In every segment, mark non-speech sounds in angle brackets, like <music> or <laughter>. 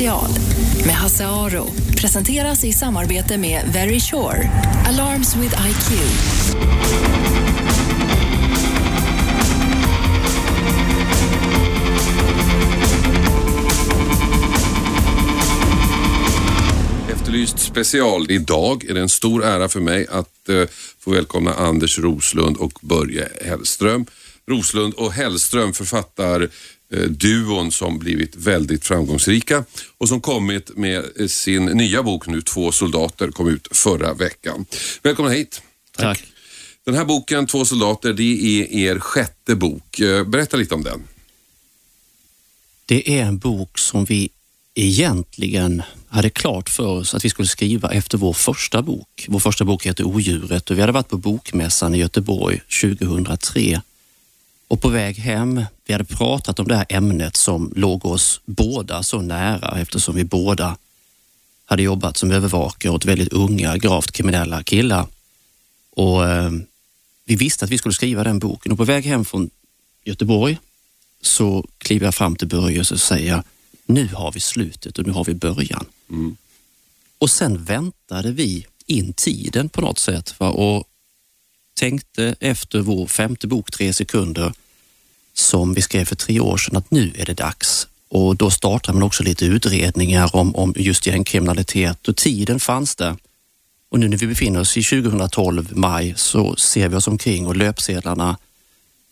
special med Hasse Aro presenteras i samarbete med Very Sure, Alarms with IQ. Efterlyst special. Idag är det en stor ära för mig att eh, få välkomna Anders Roslund och Börje Hellström. Roslund och Hellström författar duon som blivit väldigt framgångsrika och som kommit med eh, sin nya bok nu, Två soldater, kom ut förra veckan. Välkomna hit. Tack. Den här boken, Två soldater, det är er sjätte bok. Eh, Berätta lite om den. Det är en bok som vi egentligen hade klart för oss att vi skulle skriva efter vår första bok. Vår första bok heter Odjuret och vi hade varit på Bokmässan i Göteborg 2003. Och på väg hem, vi hade pratat om det här ämnet som låg oss båda så nära eftersom vi båda hade jobbat som övervakare åt väldigt unga gravt kriminella killar. Och eh, vi visste att vi skulle skriva den boken och på väg hem från Göteborg så kliver jag fram till Börje och så säger jag, nu har vi slutet och nu har vi början. Och sen väntade vi in tiden på något sätt va? och tänkte efter vår femte bok, Tre sekunder, som vi skrev för tre år sedan, att nu är det dags. Och då startade man också lite utredningar om, om just gängkriminalitet och tiden fanns där. Och nu när vi befinner oss i 2012, maj, så ser vi oss omkring och löpsedlarna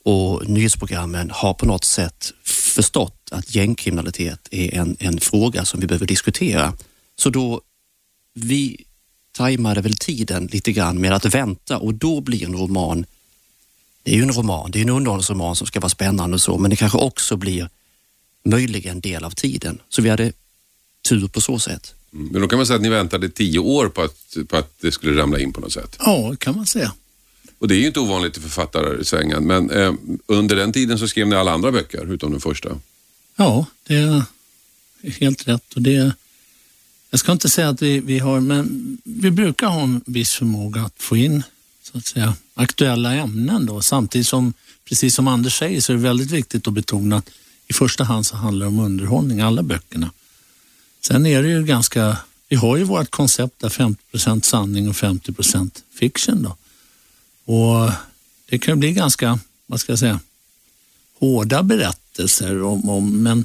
och nyhetsprogrammen har på något sätt förstått att gängkriminalitet är en, en fråga som vi behöver diskutera. Så då, vi tajmade väl tiden lite grann med att vänta och då blir en roman, det är ju en roman, det är en underhållsroman som ska vara spännande och så, men det kanske också blir möjligen del av tiden. Så vi hade tur på så sätt. Mm. Men då kan man säga att ni väntade tio år på att, på att det skulle ramla in på något sätt. Ja, kan man säga. Och det är ju inte ovanligt i författarsvängen, men eh, under den tiden så skrev ni alla andra böcker utom den första. Ja, det är helt rätt. Och det, jag ska inte säga att vi, vi har, men vi brukar ha en viss förmåga att få in så att säga, aktuella ämnen. Då. Samtidigt som, precis som Anders säger, så är det väldigt viktigt att betona att i första hand så handlar det om underhållning, alla böckerna. Sen är det ju ganska, vi har ju vårt koncept där 50% sanning och 50% fiction. Då. Och det kan bli ganska, vad ska jag säga, hårda berättelser om, om men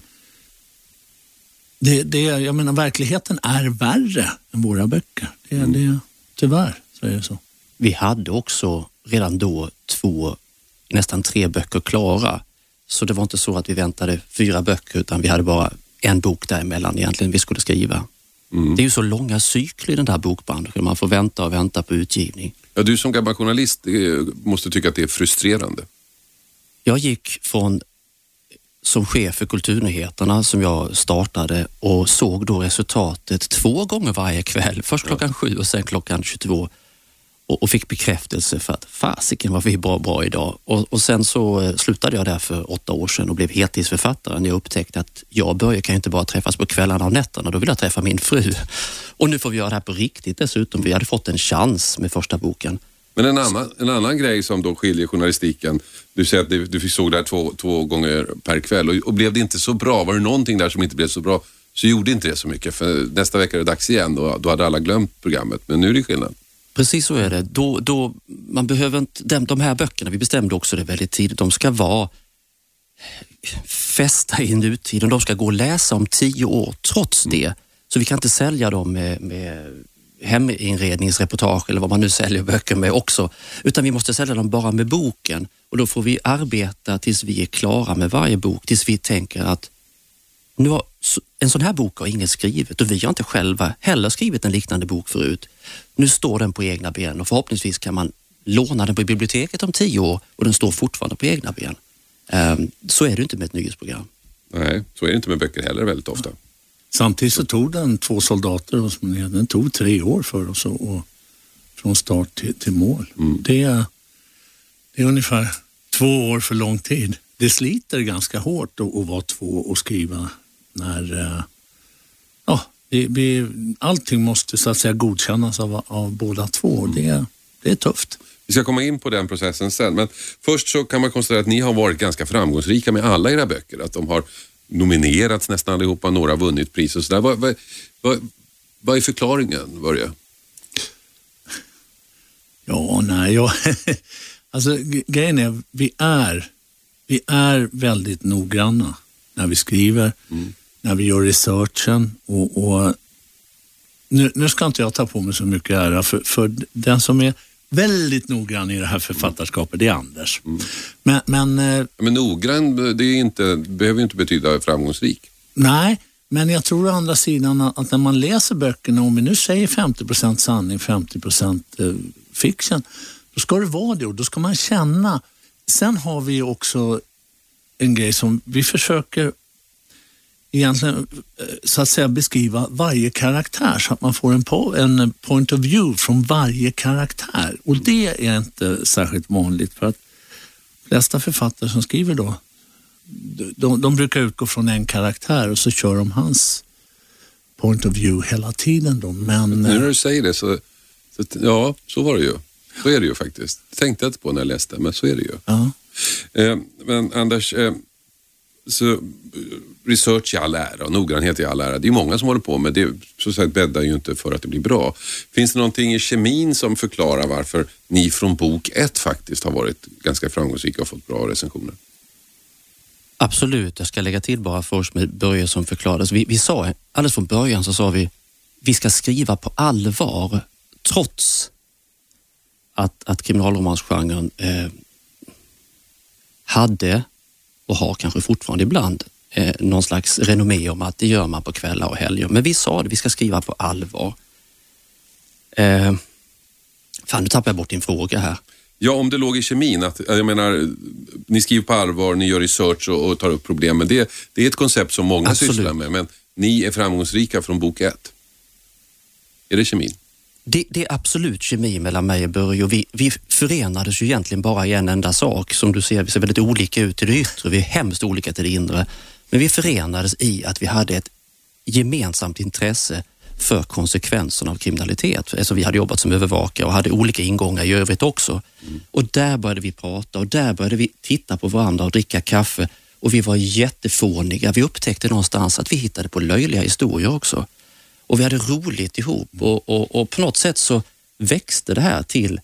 det, det, jag menar, verkligheten är värre än våra böcker. Det, det, tyvärr så är det så. Vi hade också redan då två, nästan tre böcker klara. Så det var inte så att vi väntade fyra böcker utan vi hade bara en bok däremellan egentligen vi skulle skriva. Det är ju så långa cykler i den här bokbranschen. Man får vänta och vänta på utgivning. Ja, du som gammal journalist eh, måste tycka att det är frustrerande. Jag gick från som chef för Kulturnyheterna som jag startade och såg då resultatet två gånger varje kväll. Först klockan sju och sen klockan 22 och, och fick bekräftelse för att fasiken vad vi är bra, bra idag. Och, och sen så eh, slutade jag där för åtta år sedan och blev heltidsförfattare när jag upptäckte att jag och Börje kan inte bara träffas på kvällarna och nätterna. Då vill jag träffa min fru. Och nu får vi göra det här på riktigt dessutom. Vi hade fått en chans med första boken. Men en annan, en annan grej som då skiljer journalistiken, du säger att du, du såg det här två, två gånger per kväll och, och blev det inte så bra, var det någonting där som inte blev så bra så gjorde inte det så mycket för nästa vecka är det dags igen och då hade alla glömt programmet. Men nu är det skillnad. Precis så är det. Då, då, man behöver inte, de, de här böckerna, vi bestämde också det väldigt tidigt, de ska vara fästa i nutiden. De ska gå att läsa om tio år trots det. Så vi kan inte sälja dem med, med heminredningsreportage eller vad man nu säljer böcker med också. Utan vi måste sälja dem bara med boken och då får vi arbeta tills vi är klara med varje bok, tills vi tänker att nu har, en sån här bok har ingen skrivit och vi har inte själva heller skrivit en liknande bok förut. Nu står den på egna ben och förhoppningsvis kan man låna den på biblioteket om tio år och den står fortfarande på egna ben. Ehm, så är det inte med ett nyhetsprogram. Nej, så är det inte med böcker heller väldigt ofta. Samtidigt så tog den två soldater mig. Den tog tre år för oss och, och från start till, till mål. Det, är, det är ungefär två år för lång tid. Det sliter ganska hårt att, att vara två och skriva när eh, ja, vi, vi, allting måste så att säga godkännas av, av båda två. Det, det är tufft. Vi ska komma in på den processen sen, men först så kan man konstatera att ni har varit ganska framgångsrika med alla era böcker. Att de har nominerats nästan allihopa, några har vunnit pris och sådär. Vad, vad, vad, vad är förklaringen, Börje? Ja, nej, jag, <laughs> alltså grejen är, vi är, vi är väldigt noggranna när vi skriver, mm. när vi gör researchen och, och nu, nu, ska inte jag ta på mig så mycket ära, för, för den som är väldigt noggrann i det här författarskapet, det är Anders. Mm. Men, men, eh, men noggrann det är inte, behöver inte betyda framgångsrik. Nej, men jag tror å andra sidan att när man läser böckerna, om vi nu säger 50% sanning, 50 eh, fiction, då ska det vara det och då ska man känna. Sen har vi också en grej som vi försöker egentligen eh, så att säga beskriva varje karaktär så att man får en, po en point of view från varje karaktär. Och det är inte särskilt vanligt för att de flesta författare som skriver då, de, de brukar utgå från en karaktär och så kör de hans point of view hela tiden. Då. Men, nu när du säger det så, så, ja, så var det ju. Så är det ju faktiskt. Tänkte jag inte på när jag läste, men så är det ju. Ja. Eh, men Anders, eh, så research i all ära och noggrannhet i all ära. Det är många som håller på med det. Så sagt bäddar ju inte för att det blir bra. Finns det någonting i kemin som förklarar varför ni från bok ett faktiskt har varit ganska framgångsrika och fått bra recensioner? Absolut, jag ska lägga till bara för oss med Börje som förklarade. Vi, vi sa alldeles från början så sa vi vi ska skriva på allvar trots att, att kriminalromansgenren eh, hade och har kanske fortfarande ibland eh, någon slags renommé om att det gör man på kvällar och helger. Men vi sa det, vi ska skriva på allvar. Eh, fan, nu tappar jag bort din fråga här. Ja, om det låg i kemin. Att, jag menar, ni skriver på allvar, ni gör research och, och tar upp problem. Men det, det är ett koncept som många Absolut. sysslar med. Men ni är framgångsrika från bok ett. Är det kemin? Det, det, är absolut kemi mellan mig och Börje och vi, vi förenades ju egentligen bara i en enda sak. Som du ser, vi ser väldigt olika ut till det yttre, vi är hemskt olika till det inre. Men vi förenades i att vi hade ett gemensamt intresse för konsekvenserna av kriminalitet. Alltså vi hade jobbat som övervakare och hade olika ingångar i övrigt också. Mm. Och där började vi prata och där började vi titta på varandra och dricka kaffe och vi var jättefåniga. Vi upptäckte någonstans att vi hittade på löjliga historier också. Och vi hade roligt ihop och, och, och på något sätt så växte det här till,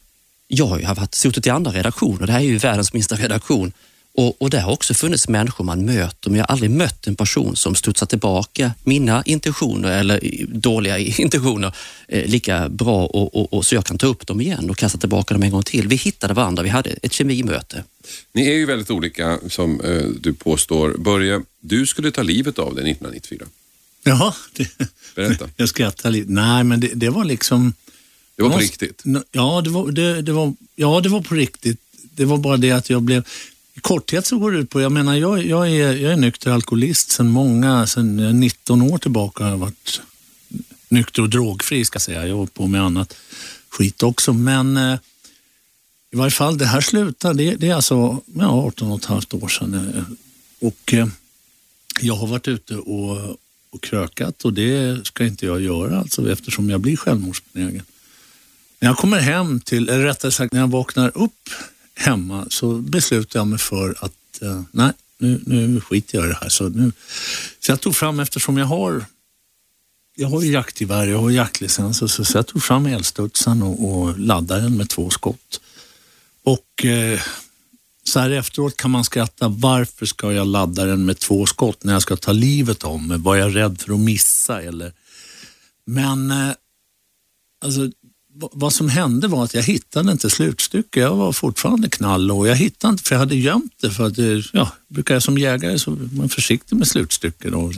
jag har ju varit, suttit i andra redaktioner, det här är ju världens minsta redaktion och, och det har också funnits människor man möter, men jag har aldrig mött en person som studsar tillbaka mina intentioner eller dåliga <laughs> intentioner eh, lika bra och, och, och, så jag kan ta upp dem igen och kasta tillbaka dem en gång till. Vi hittade varandra, vi hade ett kemimöte. Ni är ju väldigt olika som eh, du påstår. Börje, du skulle ta livet av dig 1994. Ja, det, Berätta. <laughs> jag skrattar lite. Nej, men det, det var liksom... Det var på riktigt? Ja det var, det, det, var, ja, det var på riktigt. Det var bara det att jag blev... I korthet så går det ut på, jag menar jag, jag, är, jag är nykter alkoholist sedan många, sedan 19 år tillbaka har jag varit nykter och drogfri ska jag säga. Jag har på med annat skit också. Men eh, i varje fall det här slutar, det, det är alltså ja, 18 och ett halvt år sedan. Eh, och eh, jag har varit ute och, och krökat och det ska inte jag göra alltså eftersom jag blir självmordsbenägen. När jag kommer hem till, eller rättare sagt när jag vaknar upp hemma så beslutade jag mig för att eh, nej, nu, nu skiter jag i det här. Så, nu, så jag tog fram, eftersom jag har jag har ju jaktgevär, jag har jaktlicens, så, så jag tog fram elstudsen och, och laddade den med två skott. Och eh, så här efteråt kan man skratta, varför ska jag ladda den med två skott när jag ska ta livet av mig? Var jag rädd för att missa eller? Men eh, alltså, vad som hände var att jag hittade inte slutstycket. Jag var fortfarande knall och jag hittade inte, för jag hade gömt det. För att eh, ja, brukar jag som jägare så är man försiktig med slutstycken.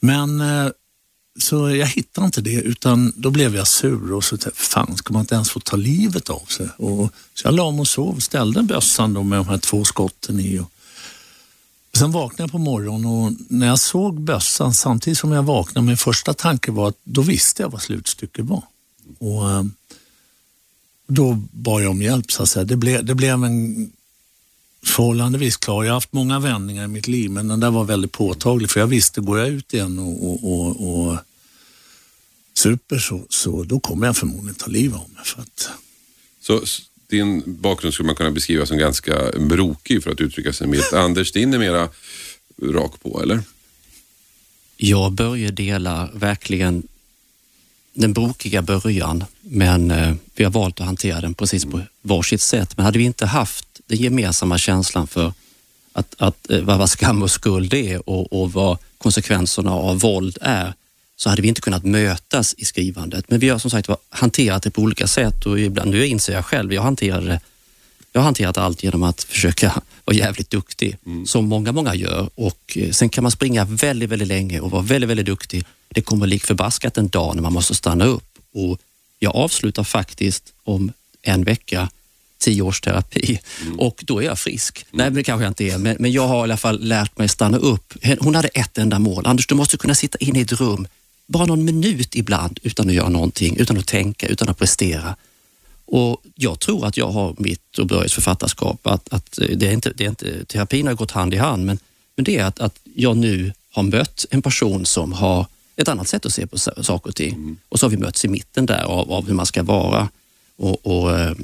Men eh, så jag hittade inte det utan då blev jag sur och så tänkte fan ska man inte ens få ta livet av sig? Och, så jag la mig och sov, ställde bössan då med de här två skotten i. Och, sen vaknade jag på morgonen och när jag såg bössan samtidigt som jag vaknade, min första tanke var att då visste jag vad slutstycket var. Och, eh, då bad jag om hjälp så att säga. Det, ble, det blev en förhållandevis klar. Jag har haft många vändningar i mitt liv men den där var väldigt påtaglig för jag visste, går jag ut igen och, och, och, och super så, så då kommer jag förmodligen ta livet av mig. För att... Så din bakgrund skulle man kunna beskriva som ganska brokig för att uttrycka sig milt. <laughs> Anders, din är mera rak på, eller? Jag och Börje delar verkligen den brokiga början, men eh, vi har valt att hantera den precis på varsitt sätt. Men hade vi inte haft den gemensamma känslan för att, att, eh, vad skam och skuld är och, och vad konsekvenserna av våld är, så hade vi inte kunnat mötas i skrivandet. Men vi har som sagt hanterat det på olika sätt och ibland, nu inser jag själv, jag hanterade det jag har hanterat allt genom att försöka vara jävligt duktig, mm. som många, många gör. Och eh, Sen kan man springa väldigt, väldigt länge och vara väldigt, väldigt duktig. Det kommer lik förbaskat en dag när man måste stanna upp. Och Jag avslutar faktiskt om en vecka tio års terapi mm. och då är jag frisk. Mm. Nej, men det kanske jag inte är, men, men, jag har i alla fall lärt mig stanna upp. Hon hade ett enda mål. Anders, du måste kunna sitta inne i ett rum bara någon minut ibland utan att göra någonting, utan att tänka, utan att prestera. Och Jag tror att jag har mitt och Börjes författarskap, att, att det, är inte, det är inte, terapin har gått hand i hand, men, men det är att, att jag nu har mött en person som har ett annat sätt att se på saker och ting. Mm. Och så har vi mötts i mitten där av, av hur man ska vara. Och, och, eh,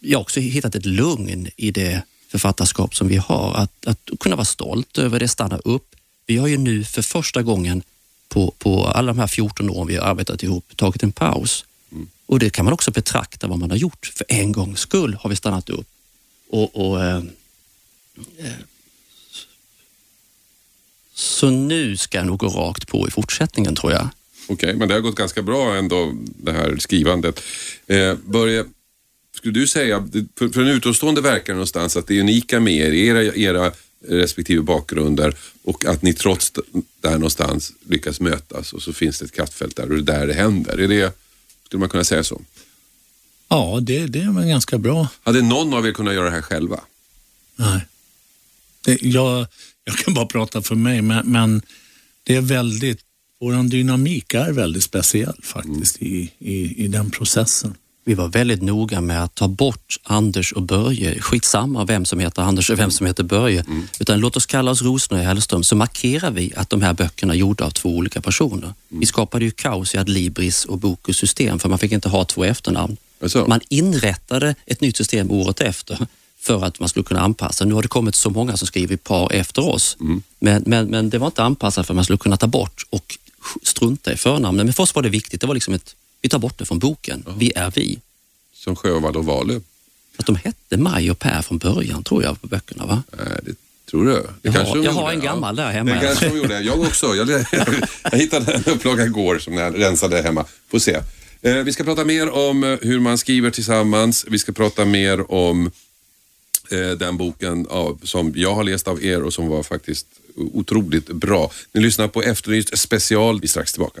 Jag har också hittat ett lugn i det författarskap som vi har. Att, att kunna vara stolt över det, stanna upp. Vi har ju nu för första gången på, på alla de här 14 åren vi har arbetat ihop tagit en paus. Och det kan man också betrakta vad man har gjort. För en gångs skull har vi stannat upp. Och, och eh, eh, Så nu ska jag nog gå rakt på i fortsättningen tror jag. Okej, okay, men det har gått ganska bra ändå det här skrivandet. Eh, Börje, skulle du säga, för, för en utomstående verkar det någonstans att det unika med er, era, era respektive bakgrunder och att ni trots där någonstans lyckas mötas och så finns det ett kraftfält där och det är där det händer. Är det, skulle man kunna säga så? Ja, det, det är väl ganska bra. Hade någon av er kunnat göra det här själva? Nej. Det, jag, jag kan bara prata för mig, men, men det är väldigt, vår dynamik är väldigt speciell faktiskt mm. i, i, i den processen. Vi var väldigt noga med att ta bort Anders och Börje. Skitsamma vem som heter Anders och vem som heter Börje. Mm. Utan låt oss kalla oss Rosner och Hellström så markerar vi att de här böckerna är gjorda av två olika personer. Mm. Vi skapade ju kaos i Adlibris och Bokus system för man fick inte ha två efternamn. Alltså. Man inrättade ett nytt system året efter för att man skulle kunna anpassa. Nu har det kommit så många som skriver par efter oss, mm. men, men, men det var inte anpassat för att man skulle kunna ta bort och strunta i förnamnen. Men för oss var det viktigt. Det var liksom ett vi tar bort det från boken. Oh. Vi är vi. Som Sjövall och Valö. Att de hette Maj och Per från början tror jag på böckerna va? Nej, det tror du? Det jag har, jag har en gammal där hemma. Det kanske de gjorde. Jag också. Jag, <laughs> jag hittade en upplaga igår som jag rensade hemma. Får se. Eh, vi ska prata mer om eh, hur man skriver tillsammans. Vi ska prata mer om eh, den boken av, som jag har läst av er och som var faktiskt otroligt bra. Ni lyssnar på Efterlyst special. Vi är strax tillbaka.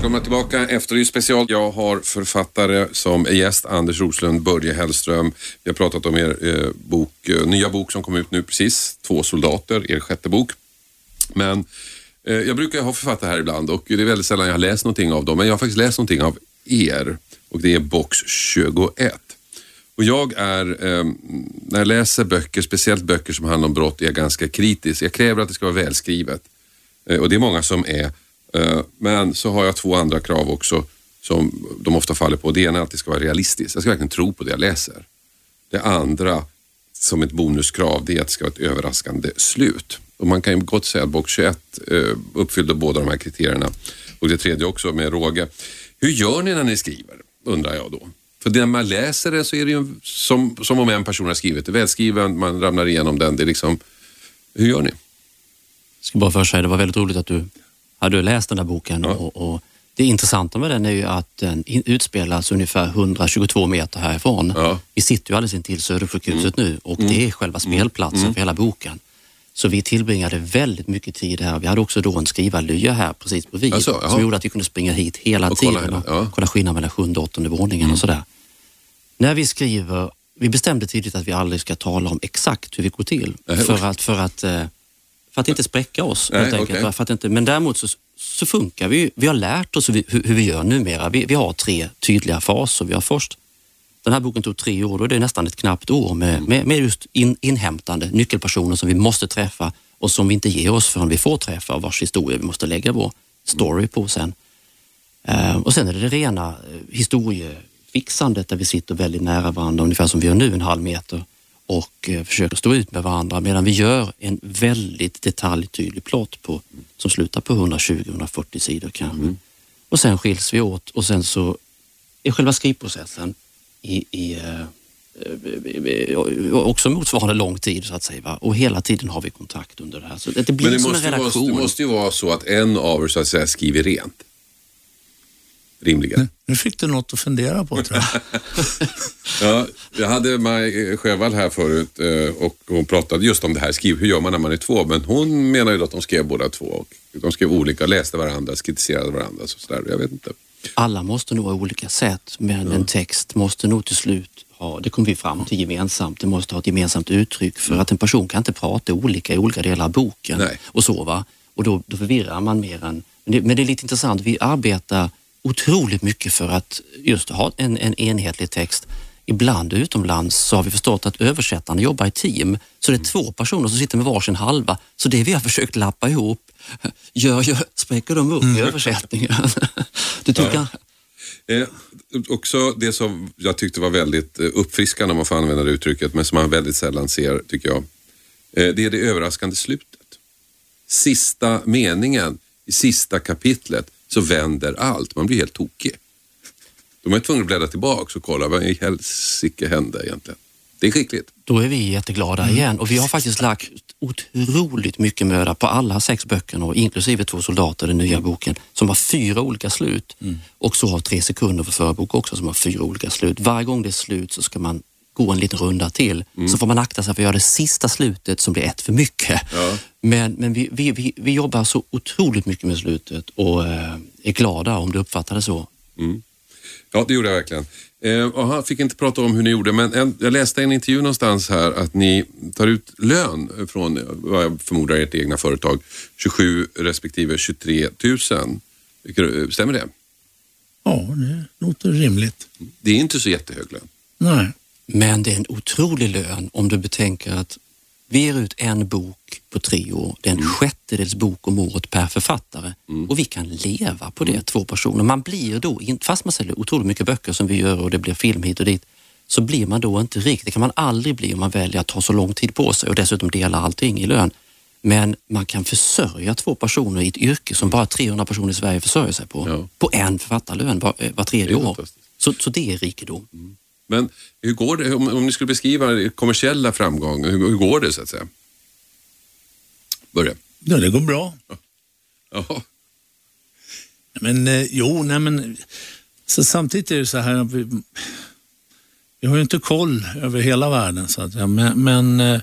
Välkomna tillbaka. Efterlyst special. Jag har författare som är gäst, Anders Roslund, Börje Hellström. Vi har pratat om er eh, bok, eh, nya bok som kom ut nu precis, Två soldater, er sjätte bok. Men eh, jag brukar ha författare här ibland och det är väldigt sällan jag har läst någonting av dem, men jag har faktiskt läst någonting av er och det är box 21. Och jag är, eh, när jag läser böcker, speciellt böcker som handlar om brott, är jag ganska kritisk. Jag kräver att det ska vara välskrivet. Eh, och det är många som är Eh, men så har jag två andra krav också som de ofta faller på. Det ena är att det ska vara realistiskt. Jag ska verkligen tro på det jag läser. Det andra som ett bonuskrav det är att det ska vara ett överraskande slut. Och man kan ju gott säga att box 21 eh, uppfyllde båda de här kriterierna. Och det tredje också med råge. Hur gör ni när ni skriver? Undrar jag då. För när man läser det så är det ju som, som om en person har skrivit det. Välskriven, man ramlar igenom den. Det är liksom, hur gör ni? Jag ska bara först säga, det var väldigt roligt att du har du läst den där boken ja. och, och, det intressanta med den är ju att den utspelas ungefär 122 meter härifrån. Ja. Vi sitter ju alldeles intill Södersjukhuset mm. nu och mm. det är själva mm. spelplatsen mm. för hela boken. Så vi tillbringade väldigt mycket tid här. Vi hade också då en skrivarlya här precis bredvid alltså, som gjorde att vi kunde springa hit hela och tiden kolla, och ja. kolla skillnaden mellan sjunde och åttonde våningen mm. och sådär. När vi skriver, vi bestämde tidigt att vi aldrig ska tala om exakt hur vi går till. För att, för att eh, för att inte spräcka oss Nej, helt enkelt. Okay. För att inte, men däremot så, så funkar vi. Vi har lärt oss hur vi, hur vi gör numera. Vi, vi har tre tydliga faser. Vi har först Den här boken tog tre år, då är det nästan ett knappt år med, med, med just in, inhämtande, nyckelpersoner som vi måste träffa och som vi inte ger oss förrän vi får träffa och vars historia vi måste lägga vår story på sen. Eh, och sen är det det rena eh, historiefixandet där vi sitter väldigt nära varandra, ungefär som vi gör nu, en halv meter och eh, försöker stå ut med varandra medan vi gör en väldigt detaljtydlig plott på, som slutar på 120-140 sidor kanske. Och sen skiljs vi åt och sen så är själva skrivprocessen i, i eh, eh, också motsvarande lång tid så att säga. Va? Och hela tiden har vi kontakt under det här. Så det, blir Men det som måste, en vara, redaktion. det måste ju vara så att en av er så att säga skriver rent. Rimligen. Nu fick du något att fundera på tror jag. <laughs> Ja, jag hade Maj Sjövall här förut eh, och hon pratade just om det här, skriv, hur gör man när man är två? Men hon menar ju att de skrev båda två. Och de skrev olika, läste varandra, kritiserade varandra. Så sådär. Jag vet inte. Alla måste nog ha olika sätt men en text måste nog till slut ha, det kommer vi fram till gemensamt, det måste ha ett gemensamt uttryck för att en person kan inte prata olika i olika delar av boken Nej. och så va. Och då, då förvirrar man mer än, men det, men det är lite intressant, vi arbetar otroligt mycket för att just ha en, en enhetlig text. Ibland utomlands så har vi förstått att översättarna jobbar i team, så det är två personer som sitter med varsin halva. Så det vi har försökt lappa ihop, <laughs> gör, gör, spräcker de upp i översättningen. <laughs> Du tycker, Eh, också det som jag tyckte var väldigt eh, uppfriskande om man får använda det uttrycket, men som man väldigt sällan ser tycker jag. Eh, det är det överraskande slutet. Sista meningen i sista kapitlet så vänder allt. Man blir helt tokig. De är tvungna att bläddra tillbaka och kolla vad i helsike hände egentligen. Det är skickligt. Då är vi jätteglada igen och vi har faktiskt lagt otroligt mycket möda på alla sex böckerna och inklusive Två soldater, den nya boken, som har fyra olika slut. Och så har Tre sekunder för förbok också som har fyra olika slut. Varje gång det är slut så ska man gå en liten runda till. Så får man akta sig för att göra det sista slutet som blir ett för mycket. Ja. Men, men vi, vi, vi, vi jobbar så otroligt mycket med slutet och eh, är glada om du uppfattar det så. Ja, det gjorde jag verkligen. Eh, och han fick inte prata om hur ni gjorde, men en, jag läste en intervju någonstans här att ni tar ut lön från, eh, vad jag förmodar, ert egna företag. 27 respektive 23 000. Vilket- Stämmer det? Ja, det låter rimligt. Det är inte så jättehög lön. Nej. Men det är en otrolig lön om du betänker att vi ger ut en bok på tre år. Det är en sjättedels bok om året per författare och vi kan leva på det, två personer. Man blir då, fast man säljer otroligt mycket böcker som vi gör och det blir film hit och dit, så blir man då inte rik. Det kan man aldrig bli om man väljer att ta så lång tid på sig och dessutom dela allting i lön. Men man kan försörja två personer i ett yrke som bara 300 personer i Sverige försörjer sig på, Ja. på en författarlön var, eh, var tredje år. Så, så det är rikedom. Men hur går det, om, om ni skulle beskriva kommersiella framgång, hur, hur går det så att säga? Börja. Ja, det går bra. Ja. Men eh, jo, nej men så samtidigt är det så här att vi, vi har ju inte koll över hela världen så att säga. Men, men, eh,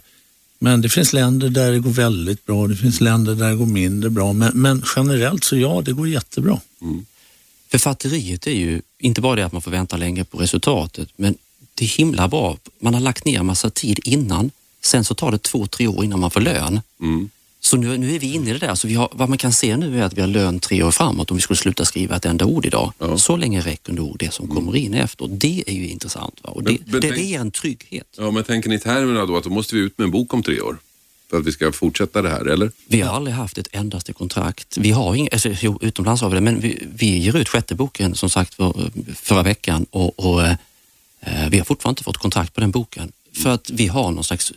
men det finns länder där det går väldigt bra, det finns länder där det går mindre bra. Men, men generellt så ja, det går jättebra. Författeriet är ju inte bara det att man får vänta länge på resultatet, men det är himla bra. Man har lagt ner massa tid innan, sen så tar det två, tre år innan man får lön. Mm. Så nu, nu är vi inne i det där. Så vi har, vad man kan se nu är att vi har lön tre år framåt om vi skulle sluta skriva ett enda ord idag. Ja. Så länge räcker nog det som kommer in efter. Det är ju intressant. Va? Och det, Men- men det, tänk- det ger en trygghet. ja, men tänker ni i termerna då att då måste vi ut med en bok om tre år? För att vi ska fortsätta det här, eller? Vi har aldrig haft ett endaste kontrakt. Vi har ing, alltså, jo, utomlands har vi det, men vi, vi ger ut sjätte boken som sagt för, förra veckan och, och eh, vi har fortfarande inte fått kontrakt på den boken. För att vi har någon slags,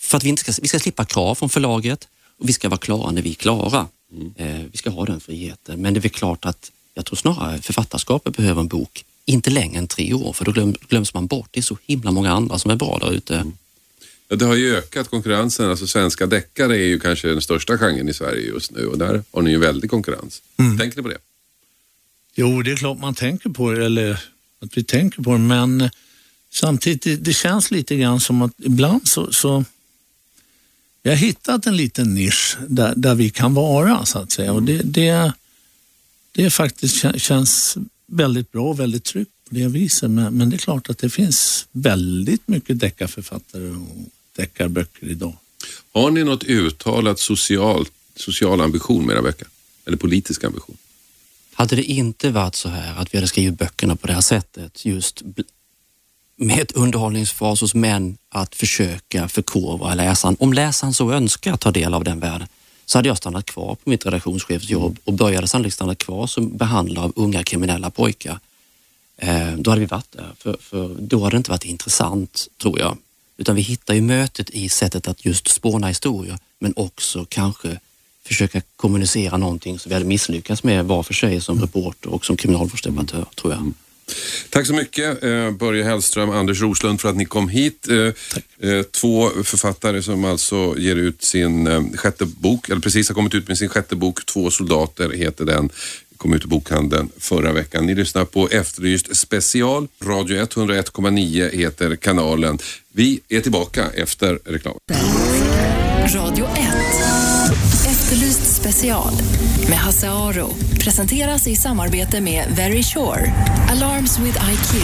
för att vi, inte ska, vi ska slippa krav från förlaget och vi ska vara klara när vi är klara. Eh, vi ska ha den friheten. Men det är väl klart att jag tror snarare författarskapet behöver en bok inte längre än tre år för då glöm, glöms man bort. Det är så himla många andra som är bra där ute. Ja, det har ju ökat konkurrensen. Alltså svenska deckare är ju kanske den största genren i Sverige just nu och där har ni ju väldig konkurrens. Tänker ni på det? Jo, det är klart man tänker på det, eller att vi tänker på det, men eh, samtidigt, det, det känns lite grann som att ibland så, så vi har hittat en liten nisch där, där vi kan vara så att säga och det, det, det faktiskt kä- känns väldigt bra och väldigt tryggt på det viset. Men, men det är klart att det finns väldigt mycket deckarförfattare och deckarböcker idag. Har ni något uttalat social, social ambition med era böcker? Eller politisk ambition? Hade det inte varit så här att vi hade skrivit böckerna på det här sättet, just med ett underhållningsfasus men att försöka förkovra läsaren. Om läsaren så önskar ta del av den världen så hade jag stannat kvar på mitt redaktionschefsjobb och började sannolikt stanna kvar som behandlare av unga kriminella pojkar. Eh, då hade vi varit där, för, för då hade det inte varit intressant tror jag. Utan vi hittar ju mötet i sättet att just spåna historier men också kanske försöka kommunicera någonting som vi hade misslyckats med var för sig som reporter och som kriminalvårdsdebattör tror jag. Tack så mycket eh, Börje Hellström Anders Roslund för att ni kom hit. Eh, eh, två författare som alltså ger ut sin sjätte bok, eller precis har kommit ut med sin sjätte bok. Två soldater heter den. Kom ut i bokhandeln förra veckan. Ni lyssnar på Efterlyst special. Radio 101,9 heter kanalen. Vi är tillbaka efter reklam. Radio 1. Efterlyst special med Hasse Aro presenteras i samarbete med Very Sure. Alarms with IQ.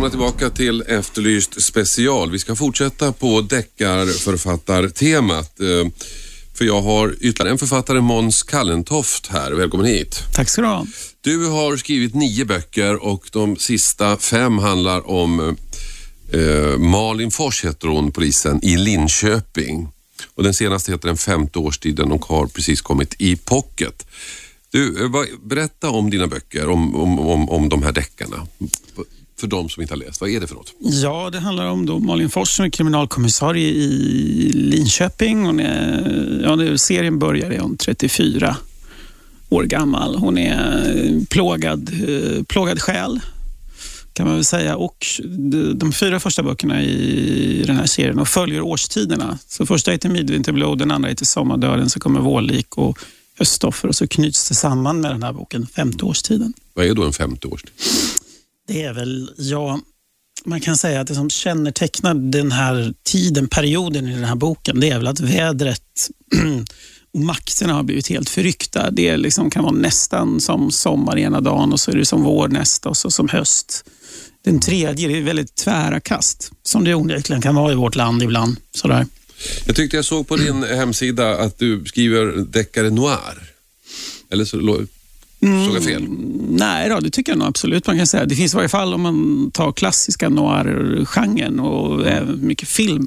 Välkomna tillbaka till Efterlyst special. Vi ska fortsätta på deckarförfattartemat. Eh, För jag har ytterligare en författare, Måns Kallentoft här. Välkommen hit. Tack ska du ha. Du har skrivit nio böcker och de sista fem handlar om eh, Malin Fors heter hon, polisen, i Linköping. Och den senaste heter Den femte årstiden och har precis kommit i pocket. Du, eh, berätta om dina böcker, om, om, om, om de här deckarna. För de som inte har läst, vad är det för något? Ja, det handlar om då Malin Fors som är kriminalkommissarie i Linköping. Hon är, ja, det, serien börjar, är hon 34 år gammal. Hon är eh, plågad, eh, plågad själ kan man väl säga. Och de, de fyra första böckerna i den här serien de följer årstiderna. Så första heter Midvinterblod, den andra heter Sommardöden, så kommer Vårlik och Höstoffer och så knyts det samman med den här boken, femte årstiden. Vad är då en femte årstid? Det är väl, ja, man kan säga att det som kännetecknar den här tiden, perioden i den här boken, det är väl att vädret <clears throat> och makterna har blivit helt förryckta. Det liksom kan vara nästan som sommar ena dagen och så är det som vår nästa och så som höst. Den tredje, det är väldigt tvära kast, som det onekligen kan vara i vårt land ibland. Sådär. Jag tyckte jag såg på din hemsida att du skriver deckare noir. Eller så lo- såg jag fel? Nej då, det tycker jag nog absolut man kan säga. Det finns i varje fall om man tar klassiska noir-genren och även mycket film.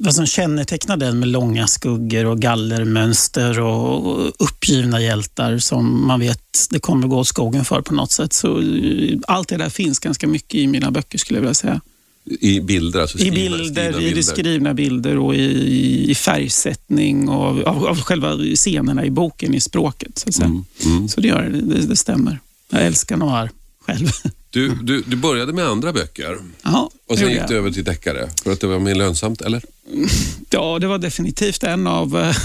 Vad som kännetecknar den med långa skuggor och gallermönster och uppgivna hjältar som man vet det kommer gå åt skogen för på något sätt. Så eh, allt det där finns ganska mycket i mina böcker skulle jag vilja säga. I bilder, alltså I skrivna, bilder, skrivna i skrivna bilder och i, i färgsättning och av, av, själva scenerna i boken, i språket. Så, att säga. Mm, mm. så det gör det, det stämmer. Jag älskar noir själv. <laughs> Du, du, du började med andra böcker Ja, och sen gick du över till deckare för att det var mer lönsamt, eller? <laughs> Ja, det var definitivt en av, eh,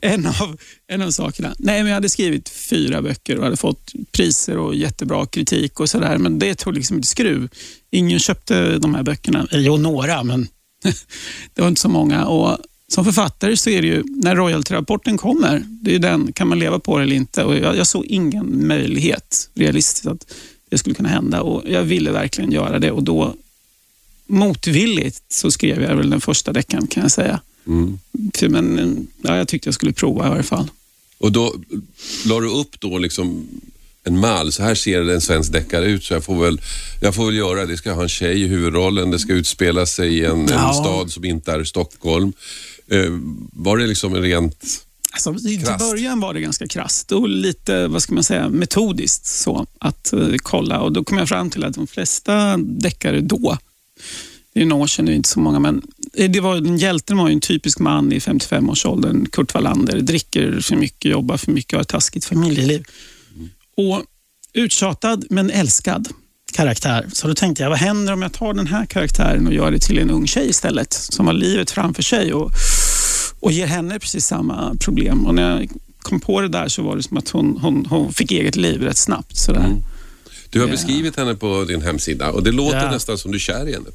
<laughs> en av, en av sakerna. Nej, men jag hade skrivit fyra böcker och hade fått priser och jättebra kritik och sådär, men det tog liksom inte skruv. Ingen köpte de här böckerna. Jo, några, men <laughs> det var inte så många. Och som författare så är det ju, när royalty-rapporten kommer, det är den, kan man leva på det eller inte? Och jag, jag såg ingen möjlighet realistiskt att det skulle kunna hända och jag ville verkligen göra det och då motvilligt så skrev jag väl den första deckaren kan jag säga. Mm. Men ja, jag tyckte jag skulle prova i varje fall. Och då la du upp då liksom en mall. Så här ser en svensk deckare ut så jag får väl, jag får väl göra det. ska ha en tjej i huvudrollen. Det ska utspela sig i en, en Ja. stad som inte är Stockholm. Eh, var det liksom en rent... Alltså, i- till Krasst. början var det ganska krasst och lite vad ska man säga, metodiskt så att eh, kolla. Och Då kom jag fram till att de flesta deckare då, det är några år sedan, det är inte så många, men eh, det var, den hjälten var en typisk man i 55-årsåldern, Kurt Wallander, dricker för mycket, jobbar för mycket har ett taskigt familjeliv. Och uttjatad men älskad karaktär. Så då tänkte jag, vad händer om jag tar den här karaktären och gör det till en ung tjej istället, som har livet framför sig och, och ger henne precis samma problem. Och när jag kom på det där så var det som att hon, hon, hon fick eget liv rätt snabbt. Sådär. Mm. Du har Ja. beskrivit henne på din hemsida och det låter Ja. nästan som du är kär i henne.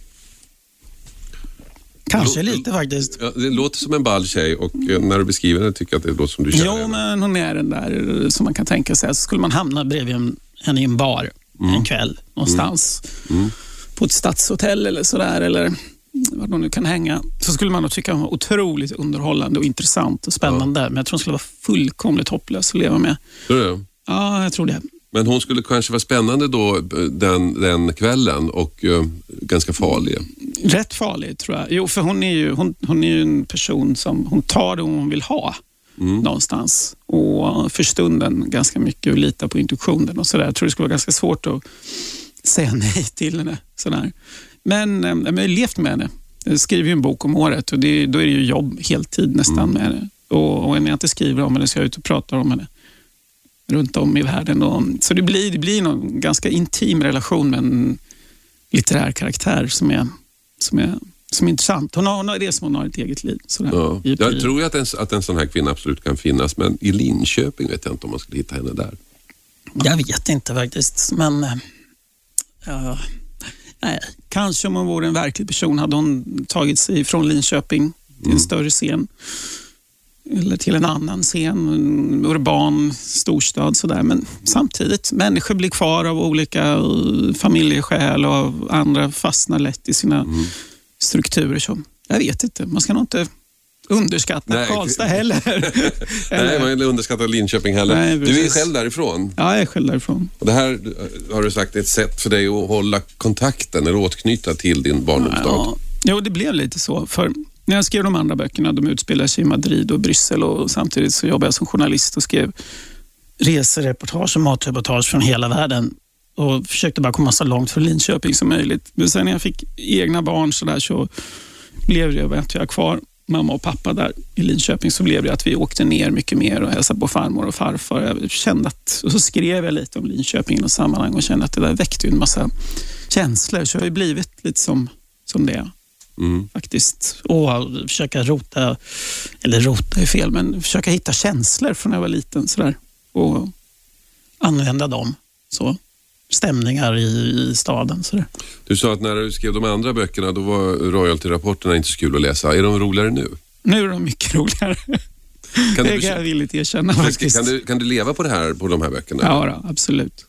Kanske lite faktiskt. Det låter som en ball tjej och eh, när du beskriver henne tycker jag att det låter som du i Jo, men hon är den där eh, som man kan tänka sig. Så skulle man hamna bredvid en, henne i en bar en kväll någonstans. Mm. På ett stadshotell eller sådär. Eller var de nu kan hänga, så skulle man nog tycka att hon var otroligt underhållande och intressant och spännande. Men jag tror hon skulle vara fullkomligt hopplös att leva med. Tror du? Ja, jag tror det. Men hon skulle kanske vara spännande då den, den kvällen och uh, ganska farlig. Rätt farlig tror jag. Jo, för hon är ju, hon, hon är ju en person som hon tar det hon vill ha mm. någonstans. Och för stunden ganska mycket och litar på intuitionen och sådär. Jag tror det skulle vara ganska svårt att säga nej till henne. Sådär. Men eh, jag har levt med henne. Jag skriver ju en bok om året och det, då är det ju jobb heltid nästan mm. med henne. Och, och när jag inte skriver om henne så är jag ute och pratar om henne runt om i världen. Och, så det blir, det blir en ganska intim relation med en litterär karaktär som är, som är, som är intressant. Hon har, hon har det som hon har ett eget liv. Sådär, ja. Jag tror ju att en, att en sån här kvinna absolut kan finnas, men i Linköping vet jag inte om man skulle hitta henne där. Jag vet inte faktiskt, men uh, nej, kanske om hon vore en verklig person hade hon tagit sig från Linköping till en mm. större scen eller till en annan scen, en urban storstad. Sådär. Men samtidigt, människor blir kvar av olika eh, familjeskäl och andra fastnar lätt i sina mm. strukturer. Så jag vet inte, man ska nog inte underskatta Nej. Karlstad <laughs> heller. Nej, man underskattar Linköping heller. Nej, du är själv därifrån. Ja, jag är själv därifrån. Och det här eh, har du sagt är ett sätt för dig att hålla kontakten eller återknyta till din barndomsstad. Ja, jo, det blev lite så. För när jag skrev de andra böckerna, de utspelar sig i Madrid och Bryssel och samtidigt så jobbade jag som journalist och skrev resereportage och matreportage från hela världen och försökte bara komma så långt från Linköping som möjligt. Men sen när jag fick egna barn så, där, så blev det att jag kvar mamma och pappa där i Linköping så blev det att vi åkte ner mycket mer och hälsade på farmor och farfar. Jag kände att, och så skrev jag lite om Linköping i något sammanhang och kände att det där väckte en massa känslor. Så jag har blivit lite som, som det Mm. Faktiskt. Och försöka rota, eller rota är fel, men försöka hitta känslor från när jag var liten. Sådär. Och använda dem. Så. Stämningar i, i staden. Sådär. Du sa att när du skrev de andra böckerna då var royalty-rapporterna inte så kul att läsa. Är de roligare nu? Nu är de mycket roligare. Kan det kan jag villigt erkänna faktiskt. Kan du, kan du leva på det här, på de här böckerna? Ja, då, absolut.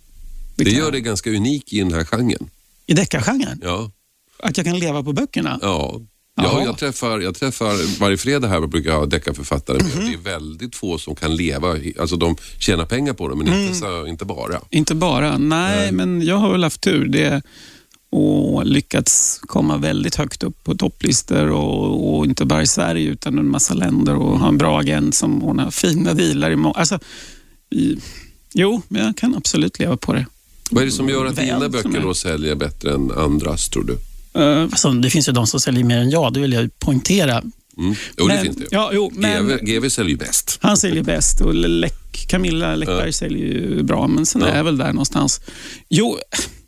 Det, det gör dig ganska unik i den här genren. I deckargenren? Ja. Att jag kan leva på böckerna? Ja. Ja, jag, träffar, jag träffar varje fredag här brukar jag ha deckarförfattare. Mm -hmm. Det är väldigt få som kan leva, alltså de tjänar pengar på det men mm. inte, så, inte bara. Inte bara, nej, nej, men jag har väl haft tur. Det, och lyckats komma väldigt högt upp på topplistor och, och, inte bara i Sverige utan en massa länder och ha en bra agent som ordnar fina dealar. I alltså, i, jo, men jag kan absolut leva på det. Vad är det som gör att dina böcker då säljer bättre än andras tror du? Uh, alltså, det finns ju de som säljer mer än jag, det vill jag poängtera. Mm. Jo, men, det finns det. Ja, jo, men, GV, GV säljer bäst. Han säljer bäst och Läck, Camilla Läckberg ja. säljer ju bra, men sen ja. är jag väl där någonstans. Jo,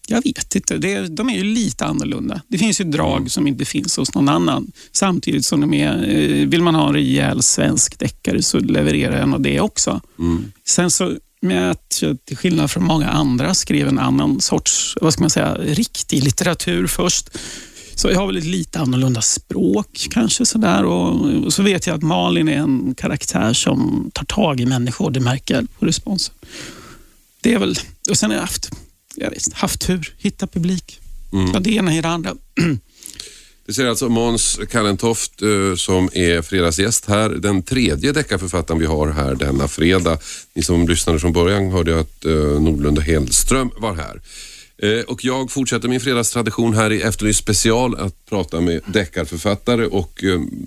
jag vet inte. Det, de är ju lite annorlunda. Det finns ju drag mm. som inte finns hos någon annan. Samtidigt som de är, eh, vill man ha en rejäl svensk deckare så levererar en av det också. Mm. Sen så med att jag till skillnad från många andra skrev en annan sorts, vad ska man säga, riktig litteratur först. Så jag har väl ett lite annorlunda språk kanske sådär och, och så vet jag att Malin är en karaktär som tar tag i människor, det märker jag på responsen. Det är väl, och sen har jag haft, jag vet, haft tur, hitta publik. Mm. Ja, det ena i det andra. <clears throat> Det säger alltså Måns Kallentoft eh, som är fredagsgäst här. Den tredje deckarförfattaren vi har här denna fredag. Ni som lyssnade från början hörde att eh, Nordlund och Hellström var här. Eh, och jag fortsätter min fredagstradition här i Efterlyst special att prata med deckarförfattare och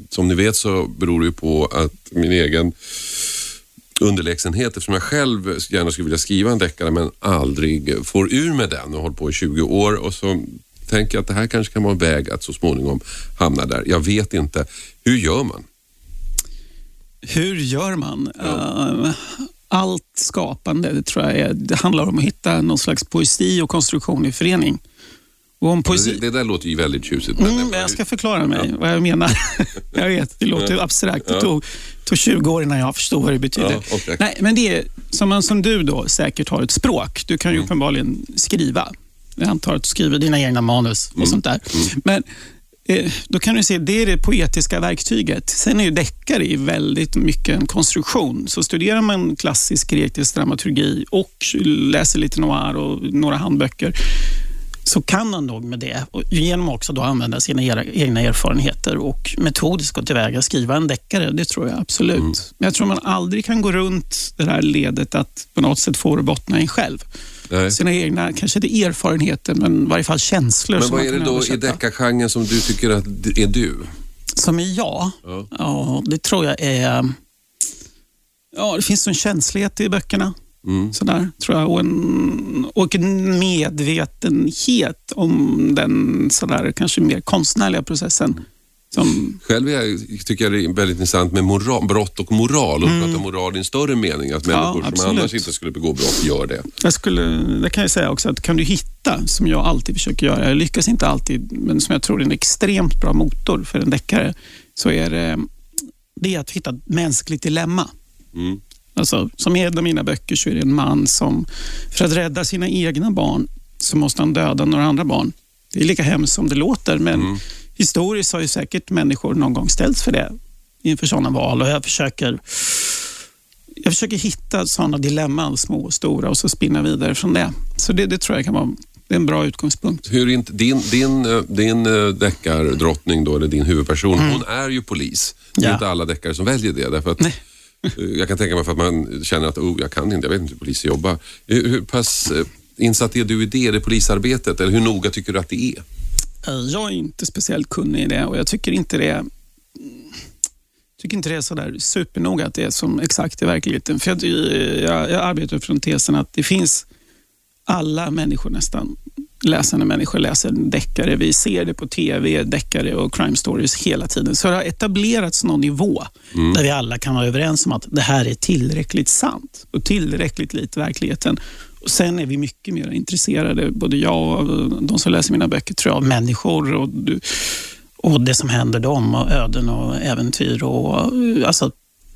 som ni vet så beror det ju på att min egen underlägsenhet eftersom jag själv gärna skulle vilja skriva en deckare men aldrig får ur med den och hållit på i 20 år och så tänker att det här kanske kan vara en väg att så småningom hamna där. Jag vet inte. Hur gör man? Hur gör man? Ja. Uh, allt skapande det tror jag är, det handlar om att hitta någon slags poesi och konstruktion i förening. Och om poesi... det, det där låter ju väldigt tjusigt. Men mm, jag ska förklara mig ja. vad jag menar. <laughs> jag vet, det låter ja. abstrakt. Det tog, tog 20 år innan jag förstod vad det betyder. Okay. Nej, men det är som man som du då säkert har ett språk. Du kan ju mm. uppenbarligen skriva. Jag antar att du skriver dina egna manus och mm. sånt där. Mm. Men eh, då kan du se, det är det poetiska verktyget. Sen är ju deckare väldigt mycket en konstruktion. Så studerar man klassisk grekisk dramaturgi och läser lite noir och några handböcker så kan han nog med det, och genom också då använda sina egna erfarenheter och metodiskt gå tillväga skriva en deckare. Det tror jag absolut. Mm. Men jag tror man aldrig kan gå runt det här ledet att på något sätt få det bottna i en själv. Nej. Sina egna, kanske inte erfarenheter, men i varje fall känslor. Men som vad är det då i översätta. deckargenren som du tycker att är du? Som är jag? Ja. Ja, det tror jag är... Ja, det finns en känslighet i böckerna. Mm. Sådär, tror jag. Och en, och en medvetenhet om den sådär, kanske mer konstnärliga processen. Som, Själv jag, tycker jag det är väldigt intressant med moral, brott och moral och prata moral i en större mening. Att människor som Mm. absolut. annars inte skulle begå brott gör det. jag skulle, det kan jag säga också, att kan du hitta, som jag alltid försöker göra, jag lyckas inte alltid, men som jag tror är en extremt bra motor för en deckare, så är det, det är att hitta ett mänskligt dilemma. Mm. Alltså, som i en av mina böcker så är det en man som för att rädda sina egna barn så måste han döda några andra barn. Det är lika hemskt som det låter, men historiskt har ju säkert människor någon gång ställts för det inför sådana val och jag försöker jag försöker hitta sådana dilemman, små och stora, och så spinna vidare från det. Så det, det tror jag kan vara det är en bra utgångspunkt. Hur inte, din din, eh, din eh, deckardrottning då, eller din huvudperson, hon är ju polis. Det är Mm. Ja. inte alla deckare som väljer det. Därför att, eh, jag kan tänka mig för att man känner att oh, jag kan inte, jag vet inte hur poliser jobbar. Hur, pass insatt är du i det, det polisarbetet? Eller hur noga tycker du att det är? Eh, Jag är inte speciellt kunnig i det och jag tycker inte det mm, tycker inte det är sådär supernoga att det är som exakt i verkligheten. För jag, jag, jag arbetar från tesen att det finns alla människor nästan, läsande människor läser deckare. Vi ser det på tv, deckare och crime stories hela tiden. Så det har etablerats någon nivå där vi alla kan vara överens om att det här är tillräckligt sant och tillräckligt likt verkligheten. Och sen är vi mycket mer intresserade, både jag och de som läser mina böcker, tror jag, av människor och, och det som händer dem och öden och äventyr och alltså,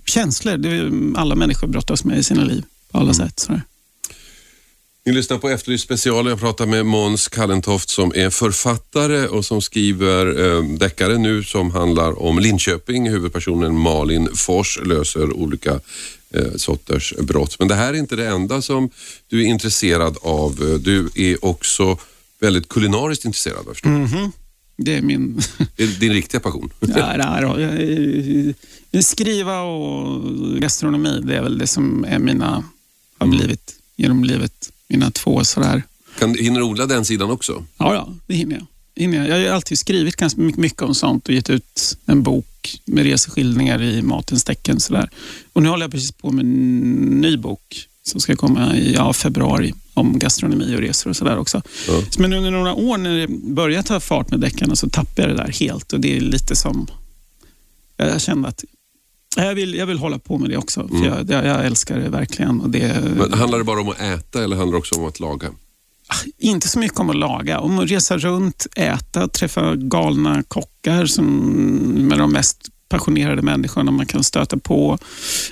känslor. Det är, alla människor brottas med i sina liv på alla sätt. Sådär. Ni lyssnar på Efterlyst special. Jag pratar med Måns Kallentoft som är författare och som skriver eh, deckare nu som handlar om Linköping. Huvudpersonen Malin Fors löser olika sorters brott. Men det här är inte det enda som du är intresserad av. Eh, Du är också väldigt kulinariskt intresserad, förstår. Mhm. Det är min... <laughs> Det är din riktiga passion. <laughs> Ja, det jag- jag- skriva och gastronomi, det är väl det som är mina, har blivit genom livet. Mina två sådär. Kan, hinner du odla den sidan också? Ja, ja, det hinner jag. Jag. har alltid skrivit ganska mycket, om sånt och gett ut en bok med reseskildringar i matens tecken. Sådär. Och nu håller jag precis på med en ny bok som ska komma i ja, februari om gastronomi och resor och sådär också. Ja. Men under några år när det började ta fart med deckarna så tappade jag det där helt och det är lite som... Jag kände att jag vill, jag vill hålla på med det också, för jag, jag, jag älskar det verkligen. Och det, Men handlar det bara om att äta eller handlar det också om att laga? Inte så mycket om att laga, om att resa runt, äta, träffa galna kockar som, med de mest passionerade människorna man kan stöta på.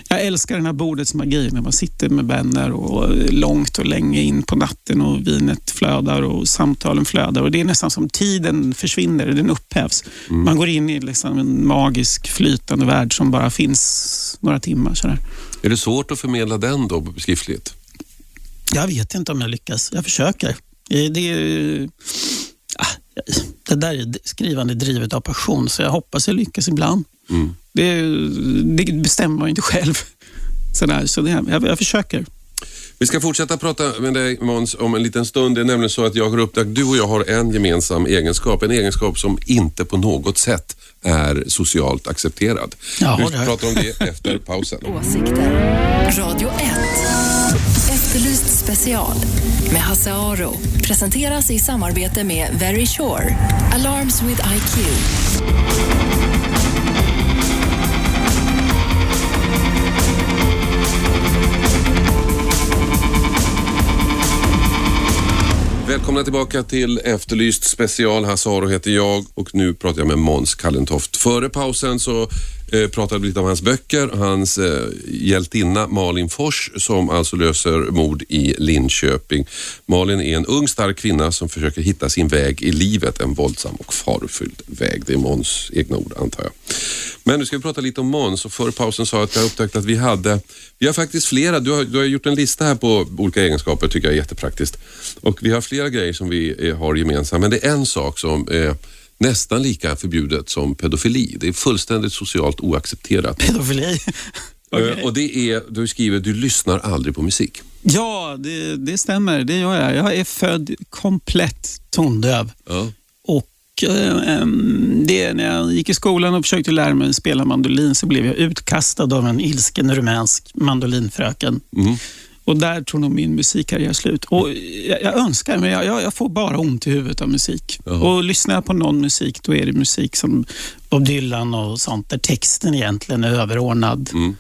Jag älskar den här bordets magi när man sitter med vänner och långt och länge in på natten och vinet flödar och samtalen flödar och det är nästan som tiden försvinner, den upphävs. Man går in i liksom en magisk flytande värld som bara finns några timmar. Sådär. Är det svårt att förmedla den då skriftligt? Jag vet inte om jag lyckas. Jag försöker. Det, är, ah, det där är skrivande drivet av passion, så jag hoppas jag lyckas ibland. Mm. Det, det bestämmer man ju inte själv. Sådär, så det, jag, jag försöker. Vi ska fortsätta prata med dig Måns om en liten stund. Det är nämligen så att jag har upptäckt att du och jag har en gemensam egenskap. En egenskap som inte på något sätt är socialt accepterad. Ja, Vi pratar om det efter pausen. Åsikter. Radio 1. Efterlyst special med Hasse Aro. Presenteras i samarbete med Very Sure. Alarms with IQ. Välkomna tillbaka till Efterlyst special. Hasse Aro heter jag och nu pratar jag med Måns Kallentoft. Före pausen så Eh, pratade lite om hans böcker, hans eh, hjältinna Malin Fors som alltså löser mord i Linköping. Malin är en ung stark kvinna som försöker hitta sin väg i livet, en våldsam och farofylld väg. Det är Måns egna ord antar jag. Men nu ska vi prata lite om Måns och före pausen sa jag att jag upptäckte att vi hade, vi har faktiskt flera, du har, du har gjort en lista här på olika egenskaper, tycker jag är jättepraktiskt. Och vi har flera grejer som vi eh, har gemensamt, men det är en sak som eh, nästan lika förbjudet som pedofili. Det är fullständigt socialt oaccepterat. Pedofili. <laughs> Eh, Och det är, du skriver, du lyssnar aldrig på musik. Ja, det, det stämmer. Det gör jag. Jag är född komplett tondöv. Ja. Och eh, det, när jag gick i skolan och försökte lära mig spela mandolin så blev jag utkastad av en ilsken rumänsk mandolinfröken. Mm. Och där tror nog min musikkarriär slut. Och jag, jag önskar, men jag, jag, får bara ont i huvudet av musik. Jaha. Och lyssnar jag på någon musik, då är det musik som Bob Dylan och sånt, där texten egentligen är överordnad. Mm.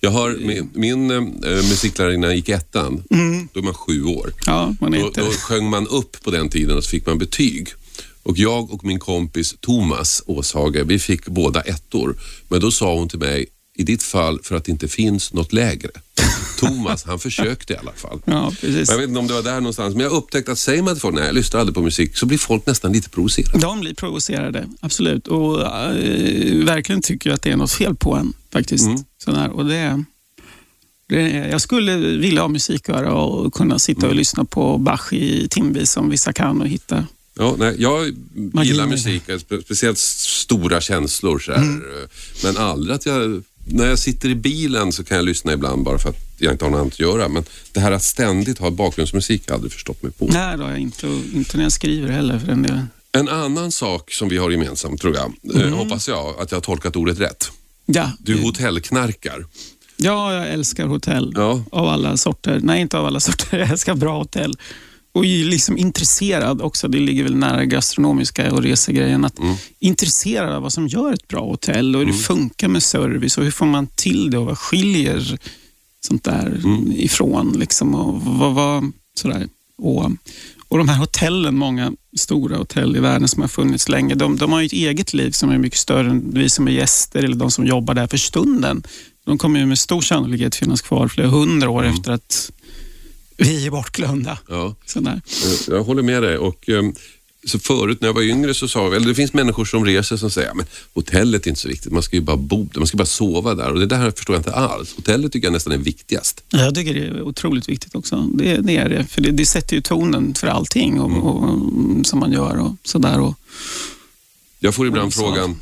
Jag har, min, min musiklärare innan jag gick ettan, då är man sju år. Ja, man är Då, inte... då sjöng man upp på den tiden och så fick man betyg. Och jag och min kompis Thomas Åshage, vi fick båda ettor. Men då sa hon till mig, i ditt fall för att det inte finns något lägre. Thomas, han försökte i alla fall. Ja. Jag vet inte om det var där någonstans, men jag upptäckte att säger man till folk, nej jag lyssnar aldrig på musik, så blir folk nästan lite provocerade. De blir provocerade, absolut. Och eh, verkligen tycker jag att det är något fel på en faktiskt. Mm. Sån här. Och det, det, jag skulle vilja ha musiköra och kunna sitta Mm. och lyssna på Bach i timvis som vissa kan och hitta. Ja, nej, jag Magi gillar musik, spe- speciellt stora känslor. Så här. Mm. Men aldrig att jag, när jag sitter i bilen så kan jag lyssna ibland bara för att jag inte har något annat att göra. Men det här att ständigt ha bakgrundsmusik har jag aldrig förstått mig på. Nej, då har jag inte, och inte när jag skriver heller för den delen. En annan sak som vi har gemensamt tror jag, Mm. eh, hoppas jag att jag har tolkat ordet rätt. Ja, Du hotellknarkar. ja, jag älskar hotell Ja. av alla sorter. Nej, inte av alla sorter. <laughs> Jag älskar bra hotell. Och är liksom intresserad också, det ligger väl nära gastronomiska och resegrejen, att Mm. intresserad av vad som gör ett bra hotell och hur det funkar med service och hur får man till det och vad skiljer sånt där Mm. ifrån. Liksom, och vad, vad, sådär. Och, och de här hotellen, många stora hotell i världen som har funnits länge, de, de har ju ett eget liv som är mycket större än vi som är gäster eller de som jobbar där för stunden. De kommer ju med stor sannolikhet finnas kvar flera hundra år efter att vi är bortglömda. Ja. Sådär. Jag håller med dig. Och, ehm, så förut när jag var yngre så sa vi, eller det finns människor som reser som säger, men hotellet är inte så viktigt, man ska ju bara bo man ska bara sova där. Och det där förstår jag inte alls. Hotellet tycker jag nästan är viktigast. Jag tycker det är otroligt viktigt också. Det, det är det, för det, det sätter ju tonen för allting och, och, och, som man gör och sådär. Och, Jag får ibland frågan,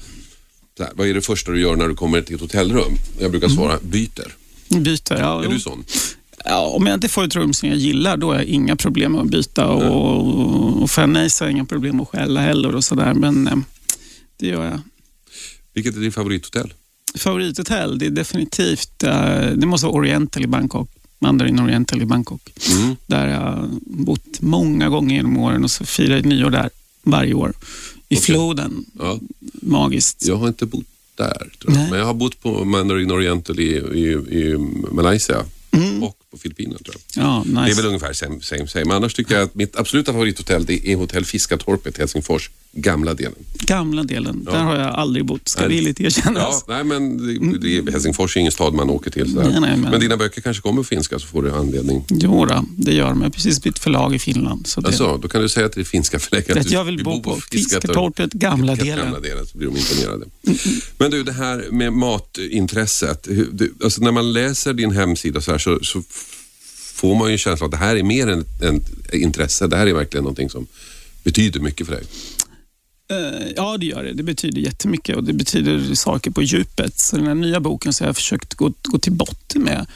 här, vad är det första du gör när du kommer till ett hotellrum? Jag brukar svara, byter. byter. Ja, Är jo. du sån? Ja, om jag inte får ett rum som jag gillar, då har jag inga problem att byta. Och, och får jag nej så har jag inga problem att skälla heller och sådär. Men eh, det gör jag. Vilket är din favorithotell? Favorithotell, det är definitivt, eh, det måste vara Oriental i Bangkok. Mandarin Oriental i Bangkok. Mm. Där jag bott många gånger genom åren och så firar jag nyår där varje år. I Okej. floden. Ja, Magiskt. jag har inte bott där, jag. Men jag har bott på Mandarin Oriental i, i, i Malaysia och på Filippinerna tror jag. Ja, nice. Det är väl ungefär same, same, same. Annars tycker jag att mitt absoluta favorithotell det är hotell Fiskatorpet, Helsingfors, gamla delen. Gamla delen, där har jag aldrig bott, ska Nej. villigt erkännas. Ja, nej, men det, det är, Helsingfors är ingen stad man åker till. Sådär. Nej, nej, men- men... dina böcker kanske kommer på finska så får du anledning. Jo då, det gör de. Jag har precis bytt förlag i Finland. Så det, Alltså, då kan du säga till det finska förlägget att jag vill bo på Fiskatorpet, gamla delen. Gamla delen så blir de imponerade. Men du, det här med matintresset. alltså när man läser din hemsida så, här, så, så får man ju en känsla att det här är mer än ett intresse. Det här är verkligen någonting som betyder mycket för dig. Eh, Ja, det gör det. Det betyder jättemycket och det betyder saker på djupet. Så den här nya boken så har jag försökt gå, gå till botten med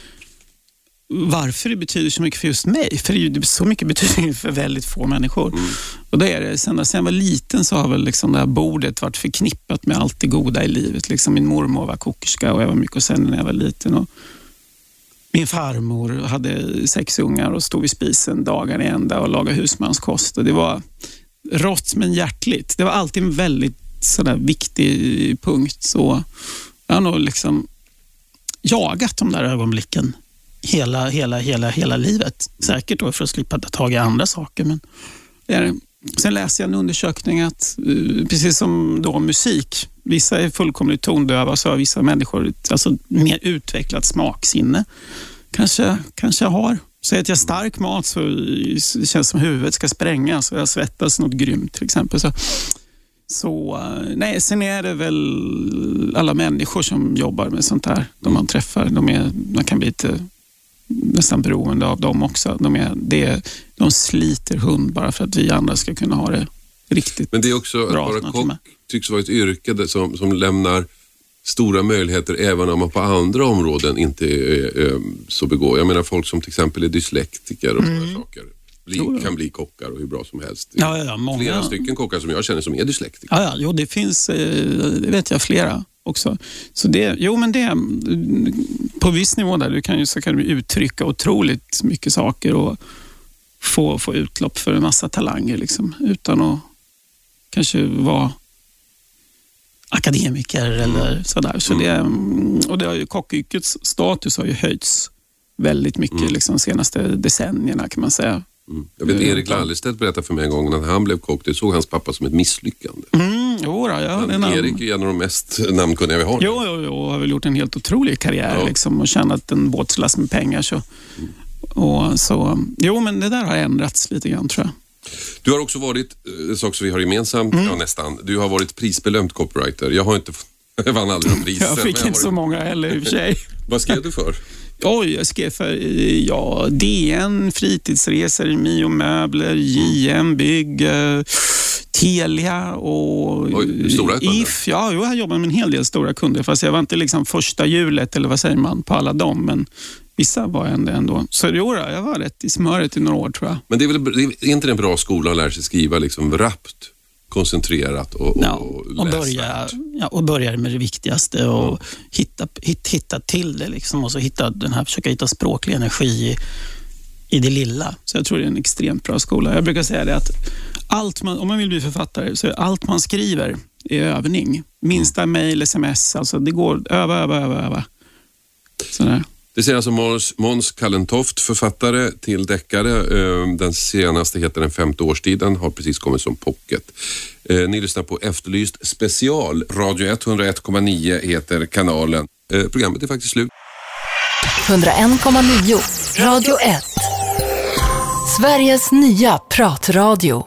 varför det betyder så mycket för just mig. För det är ju så mycket betyder för väldigt få människor. Och det är det. Sen, sen jag var liten så har väl liksom det här bordet varit förknippat med allt det goda i livet. Liksom min mormor var kokerska och jag var mycket och sen när jag var liten. Och min farmor hade sex ungar och stod vid spisen dagarna i ända och lagade husmanskost. Och det var rått men hjärtligt. Det var alltid en väldigt sådär, viktig punkt. Så jag har nog liksom jagat de där ögonblicken hela, hela, hela, hela livet. Säkert då för att slippa ta tag i andra saker. Men det är, sen läste jag en undersökning att, eh, precis som då musik, vissa är fullkomligt tondöva, så har vissa människor alltså, mer utvecklat smaksinne. Kanske, kanske har. Säg att jag stark mat så det känns som huvudet ska sprängas och jag svettas något grymt till exempel. Så, så eh, nej, sen är det väl alla människor som jobbar med sånt här, de man träffar. De, är, man kan bli lite nästan beroende av dem också. De, är, det, de sliter hund bara för att vi andra ska kunna ha det riktigt Men det är också bra. att vara kock tycks vara ett yrke som, som lämnar stora möjligheter även om man på andra områden inte är, är så begåvad. Jag menar folk som till exempel är dyslektiker och sådana saker. Bli, kan bli kockar och hur bra som helst. Ja, ja, många- Flera stycken kockar som jag känner som är dyslektiker. Ja, ja, jo, det finns, eh, det vet jag, flera också. Så det, jo, men det, mm, på viss nivå där, du kan ju, så kan du uttrycka otroligt mycket saker och få, få utlopp för en massa talanger liksom, utan att kanske vara akademiker eller sådär. Så det, mm, och det har ju, kockyrkets status har ju höjts väldigt mycket liksom, de senaste decennierna kan man säga. Mm. Jag vet Erik Lallerstedt berättade för mig en gång när han blev kock, det såg hans pappa som ett misslyckande. Mm, jo, då, ja, är Men namn- Erik är en av de mest namnkunniga vi har. Jo, jo, jo, har väl gjort en helt otrolig karriär Ja. liksom, och tjänat en båtslast med pengar. Så. Och så, jo, men det där har ändrats lite grann tror jag. Du har också varit, eh, en sak som vi har gemensamt, Mm. ja, nästan, du har varit prisbelönt copywriter. Jag har inte <laughs> jag vann aldrig någon pris. Jag fick inte så varit- många heller i och för sig. <laughs> Vad skrev du för? Oj, jag skrev för eh, ja, DN, Fritidsresor, Mio Möbler, JM Bygg, eh, Telia och Oj, stora kunder. If. Ja, jag jobbar med en hel del stora kunder. Fast jag var inte liksom första hjulet, eller vad säger man, på alla dem. Men vissa var jag ändå. ändå. Så jo, jag var rätt i smöret i några år tror jag. Men det är väl det är inte en bra skola att lära sig skriva liksom rappt, koncentrerat och, och, Ja, och, börja, läsvärt? ja, och börja med det viktigaste och hitta, hit, hitta till det. Liksom, och så hitta den här, försöka hitta språklig energi i, i det lilla. Så jag tror det är en extremt bra skola. Jag brukar säga det att allt man, om man vill bli författare så är allt man skriver är övning. Minsta mejl, sms, alltså det går öva, öva, öva, öva. Sådär. Det säger alltså Måns, Måns Kallentoft, författare till deckare. Ehm, den senaste heter Den femte årstiden, har precis kommit som pocket. Ehm, ni lyssnar på Efterlyst special. Radio 101,9 heter kanalen. Ehm, programmet är faktiskt slut. 101,9 Radio 1. Sveriges nya pratradio.